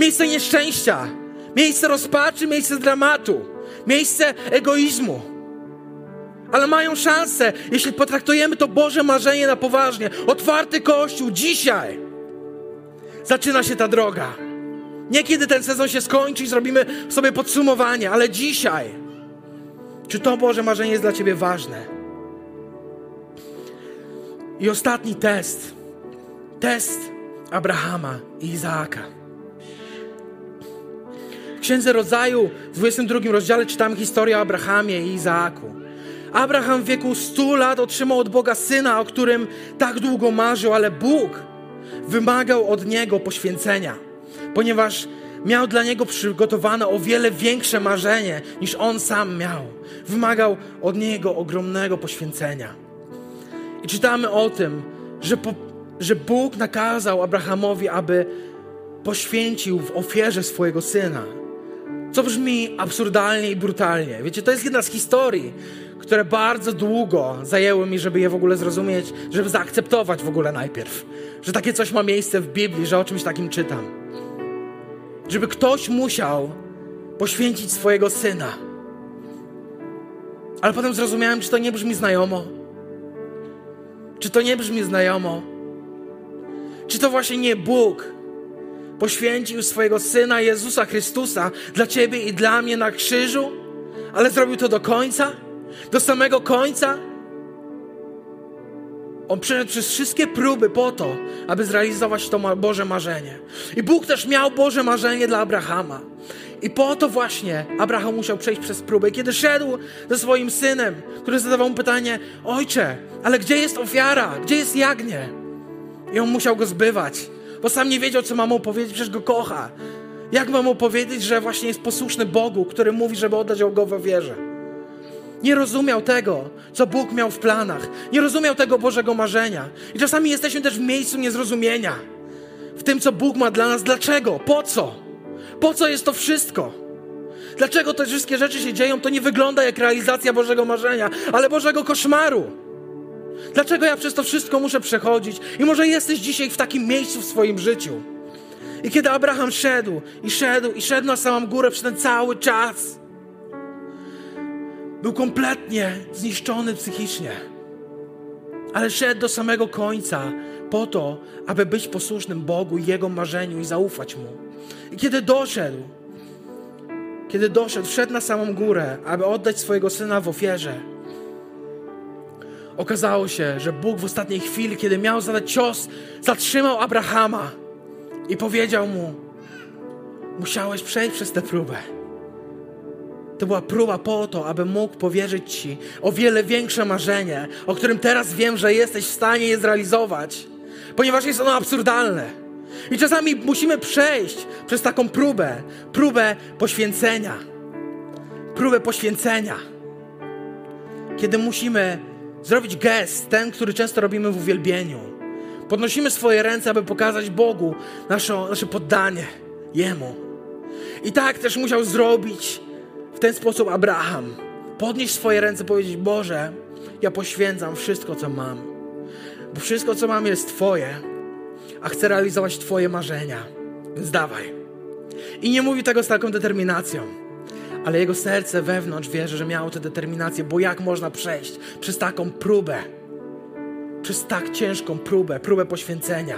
miejsce nieszczęścia, miejsce rozpaczy, miejsce dramatu, miejsce egoizmu. Ale mają szansę, jeśli potraktujemy to Boże marzenie na poważnie. Otwarty Kościół dzisiaj. Zaczyna się ta droga. Nie kiedy ten sezon się skończy i zrobimy sobie podsumowanie, ale dzisiaj. Czy to Boże marzenie jest dla Ciebie ważne? I ostatni test. Test Abrahama i Izaaka. W Księdze Rodzaju w 22 rozdziale czytamy historię o Abrahamie i Izaaku. Abraham w wieku 100 lat otrzymał od Boga syna, o którym tak długo marzył, ale Bóg wymagał od niego poświęcenia, ponieważ miał dla niego przygotowane o wiele większe marzenie niż on sam miał. Wymagał od niego ogromnego poświęcenia. I czytamy o tym, że, po, że Bóg nakazał Abrahamowi, aby poświęcił w ofierze swojego syna co brzmi absurdalnie i brutalnie. Wiecie, to jest jedna z historii, które bardzo długo zajęły mi, żeby je w ogóle zrozumieć, żeby zaakceptować w ogóle najpierw, że takie coś ma miejsce w Biblii, że o czymś takim czytam. Żeby ktoś musiał poświęcić swojego syna. Ale potem zrozumiałem, czy to nie brzmi znajomo. Czy to nie brzmi znajomo? Czy to właśnie nie Bóg poświęcił swojego Syna Jezusa Chrystusa dla Ciebie i dla mnie na krzyżu, ale zrobił to do końca, do samego końca. On przeszedł przez wszystkie próby po to, aby zrealizować to Boże marzenie. I Bóg też miał Boże marzenie dla Abrahama. I po to właśnie Abraham musiał przejść przez próbę. I kiedy szedł ze swoim synem, który zadawał mu pytanie: Ojcze, ale gdzie jest ofiara? Gdzie jest jagnię? I on musiał go zbywać bo sam nie wiedział, co mam mu powiedzieć, przecież go kocha. Jak mam mu powiedzieć, że właśnie jest posłuszny Bogu, który mówi, żeby oddać go w wierze? Nie rozumiał tego, co Bóg miał w planach. Nie rozumiał tego Bożego marzenia. I czasami jesteśmy też w miejscu niezrozumienia. W tym, co Bóg ma dla nas. Dlaczego? Po co? Po co jest to wszystko? Dlaczego te wszystkie rzeczy się dzieją? To nie wygląda jak realizacja Bożego marzenia, ale Bożego koszmaru. Dlaczego ja przez to wszystko muszę przechodzić? I może jesteś dzisiaj w takim miejscu w swoim życiu. I kiedy Abraham szedł, i szedł, i szedł na samą górę przez ten cały czas, był kompletnie zniszczony psychicznie. Ale szedł do samego końca po to, aby być posłusznym Bogu i Jego marzeniu i zaufać Mu. I kiedy doszedł, kiedy doszedł, wszedł na samą górę, aby oddać swojego syna w ofierze, Okazało się, że Bóg w ostatniej chwili, kiedy miał zadać cios, zatrzymał Abrahama i powiedział mu: Musiałeś przejść przez tę próbę. To była próba po to, aby mógł powierzyć Ci o wiele większe marzenie, o którym teraz wiem, że jesteś w stanie je zrealizować, ponieważ jest ono absurdalne. I czasami musimy przejść przez taką próbę, próbę poświęcenia. Próbę poświęcenia. Kiedy musimy zrobić gest, ten, który często robimy w uwielbieniu. Podnosimy swoje ręce, aby pokazać Bogu nasze, nasze poddanie Jemu. I tak też musiał zrobić ten sposób Abraham podnieść swoje ręce, powiedzieć: Boże, ja poświęcam wszystko, co mam, bo wszystko, co mam, jest Twoje, a chcę realizować Twoje marzenia. Więc dawaj. I nie mówi tego z taką determinacją, ale jego serce wewnątrz wierzy, że miało tę determinację, bo jak można przejść przez taką próbę, przez tak ciężką próbę, próbę poświęcenia.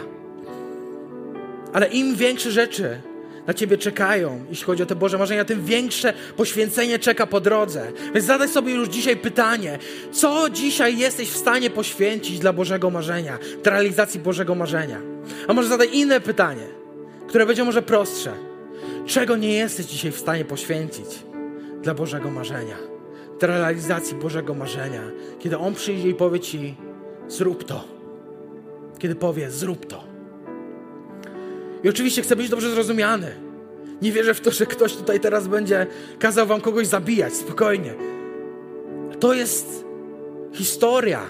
Ale im większe rzeczy na Ciebie czekają, jeśli chodzi o te Boże marzenia, tym większe poświęcenie czeka po drodze. Więc zadaj sobie już dzisiaj pytanie, co dzisiaj jesteś w stanie poświęcić dla Bożego marzenia, dla realizacji Bożego marzenia. A może zadaj inne pytanie, które będzie może prostsze. Czego nie jesteś dzisiaj w stanie poświęcić dla Bożego marzenia, dla realizacji Bożego marzenia, kiedy On przyjdzie i powie Ci, zrób to. Kiedy powie, zrób to. I oczywiście chcę być dobrze zrozumiany. Nie wierzę w to, że ktoś tutaj teraz będzie kazał wam kogoś zabijać. Spokojnie. To jest historia,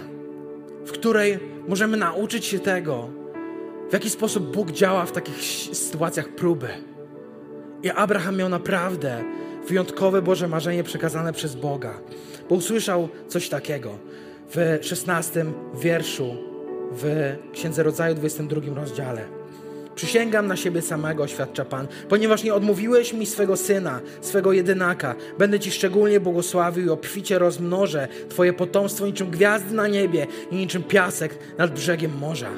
w której możemy nauczyć się tego, w jaki sposób Bóg działa w takich sytuacjach próby. I Abraham miał naprawdę wyjątkowe Boże marzenie przekazane przez Boga, bo usłyszał coś takiego w 16 wierszu w Księdze Rodzaju 22 rozdziale. Przysięgam na siebie samego, oświadcza Pan, ponieważ nie odmówiłeś mi swego syna, swego jedynaka. Będę Ci szczególnie błogosławił i obficie rozmnożę Twoje potomstwo niczym gwiazdy na niebie i niczym piasek nad brzegiem morza.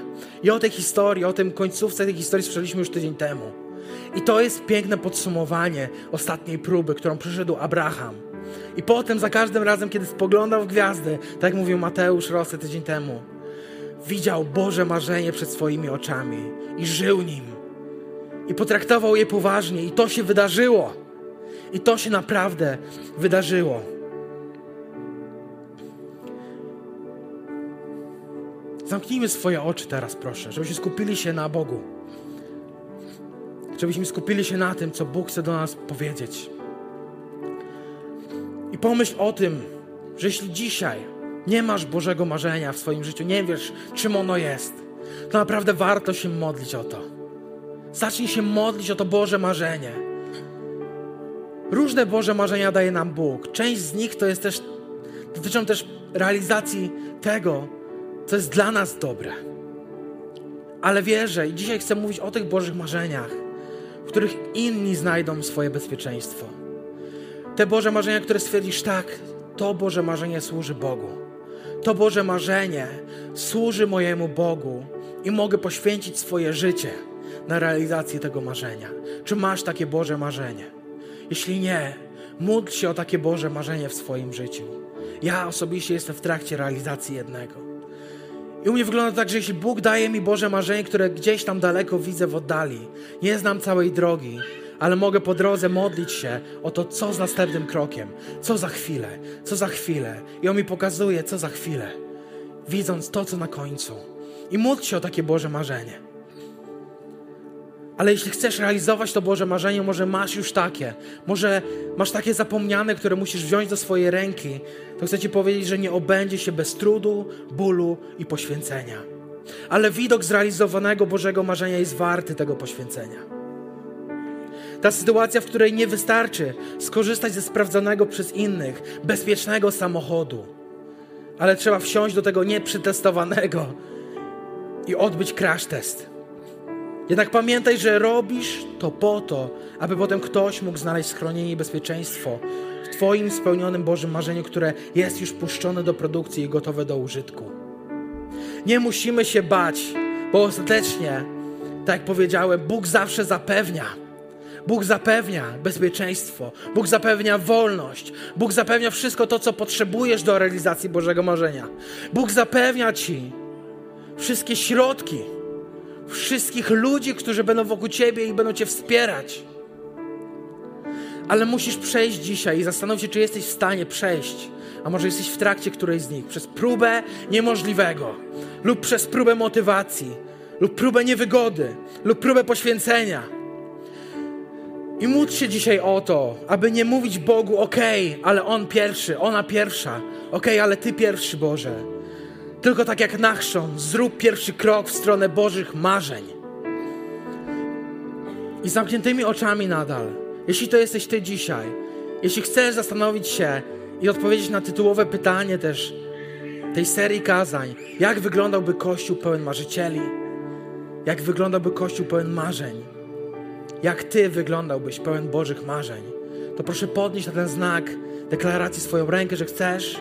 I o tej historii, o tym końcówce tej historii słyszeliśmy już tydzień temu. I to jest piękne podsumowanie ostatniej próby, którą przeszedł Abraham. I potem za każdym razem, kiedy spoglądał w gwiazdy, tak jak mówił Mateusz Rosy tydzień temu, widział Boże marzenie przed swoimi oczami i żył nim. I potraktował je poważnie, i to się wydarzyło. I to się naprawdę wydarzyło. Zamknijmy swoje oczy teraz, proszę, żebyśmy skupili się na Bogu. Żebyśmy skupili się na tym, co Bóg chce do nas powiedzieć. I pomyśl o tym, że jeśli dzisiaj nie masz Bożego marzenia w swoim życiu, nie wiesz, czym ono jest, to naprawdę warto się modlić o to. Zacznij się modlić o to Boże marzenie. Różne Boże marzenia daje nam Bóg. Część z nich to jest też, dotyczą też realizacji tego, co jest dla nas dobre. Ale wierzę i dzisiaj chcę mówić o tych Bożych marzeniach, w których inni znajdą swoje bezpieczeństwo. Te Boże marzenia, które stwierdzisz, tak, to Boże marzenie służy Bogu. To Boże marzenie służy mojemu Bogu i mogę poświęcić swoje życie na realizację tego marzenia. Czy masz takie Boże marzenie? Jeśli nie, módl się o takie Boże marzenie w swoim życiu. Ja osobiście jestem w trakcie realizacji jednego. I u mnie wygląda tak, że jeśli Bóg daje mi Boże marzenie, które gdzieś tam daleko widzę w oddali, nie znam całej drogi, ale mogę po drodze modlić się o to, co z następnym krokiem, co za chwilę, co za chwilę. I On mi pokazuje, co za chwilę, widząc to, co na końcu. I módl się o takie Boże marzenie. Ale jeśli chcesz realizować to Boże marzenie, może masz już takie, może masz takie zapomniane, które musisz wziąć do swojej ręki, to chcę Ci powiedzieć, że nie obędzie się bez trudu, bólu i poświęcenia. Ale widok zrealizowanego Bożego marzenia jest warty tego poświęcenia. Ta sytuacja, w której nie wystarczy skorzystać ze sprawdzonego przez innych, bezpiecznego samochodu, ale trzeba wsiąść do tego nieprzetestowanego i odbyć crash test. Jednak pamiętaj, że robisz to po to, aby potem ktoś mógł znaleźć schronienie i bezpieczeństwo w Twoim spełnionym Bożym marzeniu, które jest już puszczone do produkcji i gotowe do użytku. Nie musimy się bać, bo ostatecznie, tak jak powiedziałem, Bóg zawsze zapewnia Bóg zapewnia bezpieczeństwo, Bóg zapewnia wolność, Bóg zapewnia wszystko to, co potrzebujesz do realizacji Bożego marzenia. Bóg zapewnia Ci wszystkie środki, wszystkich ludzi, którzy będą wokół Ciebie i będą Cię wspierać. Ale musisz przejść dzisiaj i zastanowić się, czy jesteś w stanie przejść, a może jesteś w trakcie którejś z nich, przez próbę niemożliwego, lub przez próbę motywacji, lub próbę niewygody, lub próbę poświęcenia. I módl się dzisiaj o to, aby nie mówić Bogu, okej, okay, ale On pierwszy, ona pierwsza, okej, okay, ale Ty pierwszy, Boże. Tylko tak jak Nachszon, zrób pierwszy krok w stronę Bożych marzeń. I zamkniętymi oczami nadal, jeśli to jesteś Ty dzisiaj Jeśli chcesz zastanowić się i odpowiedzieć na tytułowe pytanie też tej serii kazań, jak wyglądałby Kościół pełen marzycieli, jak wyglądałby Kościół pełen marzeń, jak Ty wyglądałbyś pełen Bożych marzeń, to proszę podnieść na ten znak deklaracji swoją rękę, że chcesz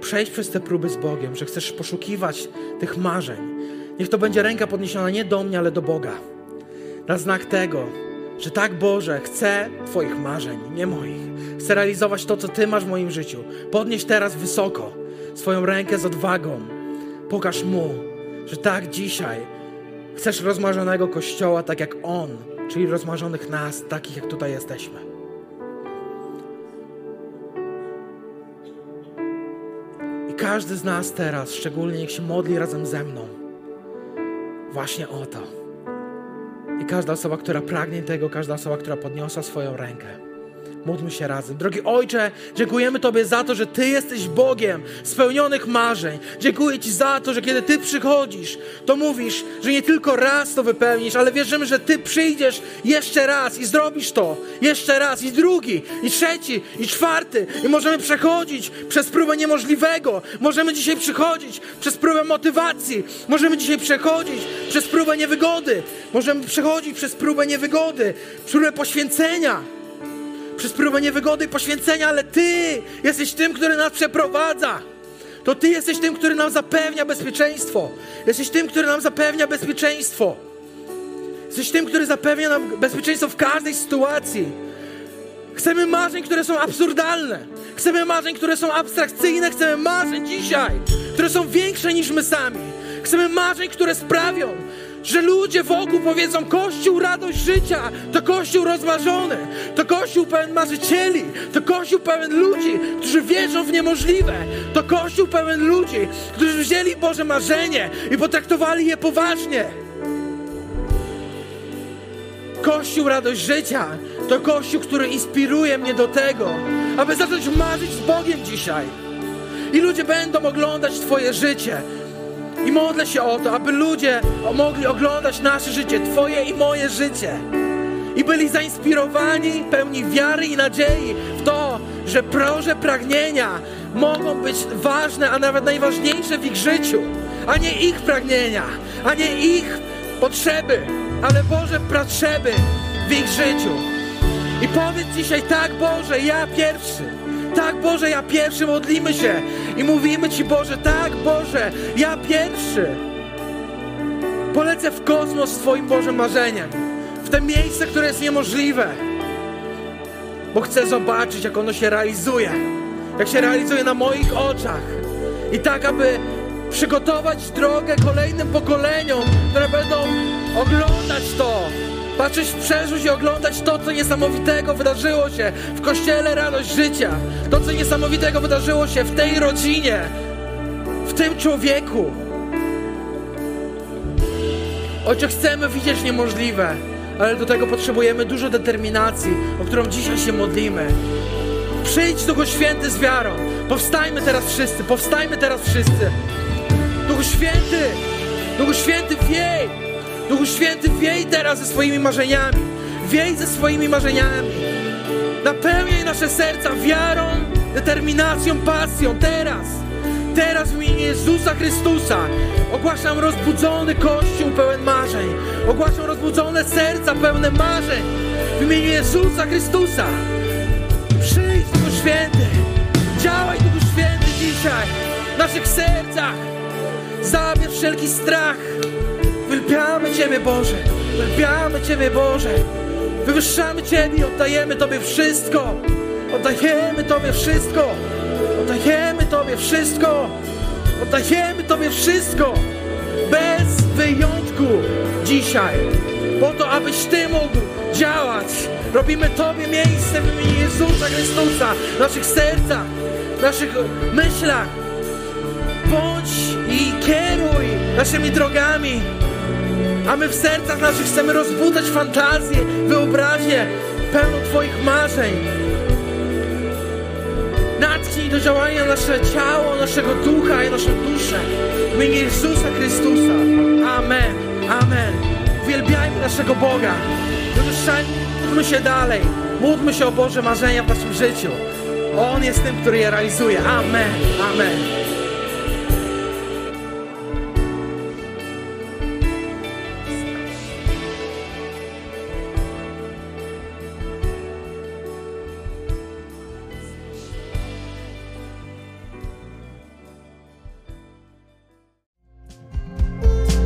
przejść przez te próby z Bogiem, że chcesz poszukiwać tych marzeń. Niech to będzie ręka podniesiona nie do mnie, ale do Boga. Na znak tego, że tak Boże, chcę Twoich marzeń, nie moich. Chcę realizować to, co Ty masz w moim życiu. Podnieś teraz wysoko swoją rękę z odwagą. Pokaż Mu, że tak dzisiaj chcesz rozmarzonego Kościoła, tak jak On, czyli rozmarzonych nas, takich jak tutaj jesteśmy. Każdy z nas teraz, szczególnie niech się modli razem ze mną, właśnie o to. I każda osoba, która pragnie tego, każda osoba, która podniosła swoją rękę. Módlmy się razem. Drogi Ojcze, dziękujemy Tobie za to, że Ty jesteś Bogiem spełnionych marzeń. Dziękuję Ci za to, że kiedy Ty przychodzisz, to mówisz, że nie tylko raz to wypełnisz, ale wierzymy, że Ty przyjdziesz jeszcze raz i zrobisz to jeszcze raz, i drugi, i trzeci, i czwarty. I możemy przechodzić przez próbę niemożliwego. Możemy dzisiaj przechodzić przez próbę motywacji. Możemy dzisiaj przechodzić przez próbę niewygody. Możemy przechodzić przez próbę niewygody, próbę poświęcenia przez próbę niewygody i poświęcenia, ale Ty jesteś tym, który nas przeprowadza. To Ty jesteś tym, który nam zapewnia bezpieczeństwo. Jesteś tym, który nam zapewnia bezpieczeństwo. Jesteś tym, który zapewnia nam bezpieczeństwo w każdej sytuacji. Chcemy marzeń, które są absurdalne. Chcemy marzeń, które są abstrakcyjne. Chcemy marzeń dzisiaj, które są większe niż my sami. Chcemy marzeń, które sprawią, że ludzie wokół powiedzą: Kościół, radość życia, to Kościół rozmarzony, to Kościół pełen marzycieli, to Kościół pełen ludzi, którzy wierzą w niemożliwe, to Kościół pełen ludzi, którzy wzięli Boże marzenie i potraktowali je poważnie. Kościół, radość życia, to Kościół, który inspiruje mnie do tego, aby zacząć marzyć z Bogiem dzisiaj. I ludzie będą oglądać Twoje życie, i modlę się o to, aby ludzie mogli oglądać nasze życie, Twoje i moje życie. I byli zainspirowani, pełni wiary i nadziei w to, że proże pragnienia mogą być ważne, a nawet najważniejsze w ich życiu, a nie ich pragnienia, a nie ich potrzeby, ale Boże potrzeby w ich życiu. I powiedz dzisiaj tak, Boże, ja pierwszy. Tak, Boże, ja pierwszy modlimy się i mówimy Ci, Boże, tak, Boże, ja pierwszy. Polecę w kosmos Twoim Bożym marzeniem, w te miejsce, które jest niemożliwe, bo chcę zobaczyć, jak ono się realizuje, jak się realizuje na moich oczach. I tak, aby przygotować drogę kolejnym pokoleniom, które będą oglądać to, patrzeć w przeszłość i oglądać to, co niesamowitego wydarzyło się w Kościele Radość Życia. To, co niesamowitego wydarzyło się w tej rodzinie, w tym człowieku. Ojcze, chcemy widzieć niemożliwe, ale do tego potrzebujemy dużo determinacji, o którą dzisiaj się modlimy. Przyjdź, Duchu Święty, z wiarą. Powstajmy teraz wszyscy, powstajmy teraz wszyscy. Duchu Święty, Duchu Święty, wiej! Duchu Święty, wiej teraz ze swoimi marzeniami. Wiej ze swoimi marzeniami. Napełniaj nasze serca wiarą, determinacją, pasją. Teraz, teraz w imieniu Jezusa Chrystusa ogłaszam rozbudzony Kościół pełen marzeń. Ogłaszam rozbudzone serca pełne marzeń. W imieniu Jezusa Chrystusa. Przyjdź, Duchu Święty. Działaj, Duchu Święty, dzisiaj w naszych sercach. Zabierz wszelki strach. Wielbiamy Ciebie, Boże. Wielbiamy Ciebie, Boże. Wywyższamy Ciebie i oddajemy Tobie wszystko. Oddajemy Tobie wszystko. Oddajemy Tobie wszystko. Oddajemy Tobie wszystko. Bez wyjątku dzisiaj. Po to, abyś Ty mógł działać. Robimy Tobie miejsce w imieniu Jezusa Chrystusa w naszych sercach, w naszych myślach. Bądź i kieruj naszymi drogami. A my w sercach naszych chcemy rozbudzać fantazję, wyobraźnię pełną Twoich marzeń. Natknij do działania nasze ciało, naszego ducha i naszą duszę. W imieniu Jezusa Chrystusa. Amen. Amen. Uwielbiajmy naszego Boga. Módlmy się dalej. Módlmy się o Boże marzenia w naszym życiu. On jest tym, który je realizuje. Amen. Amen.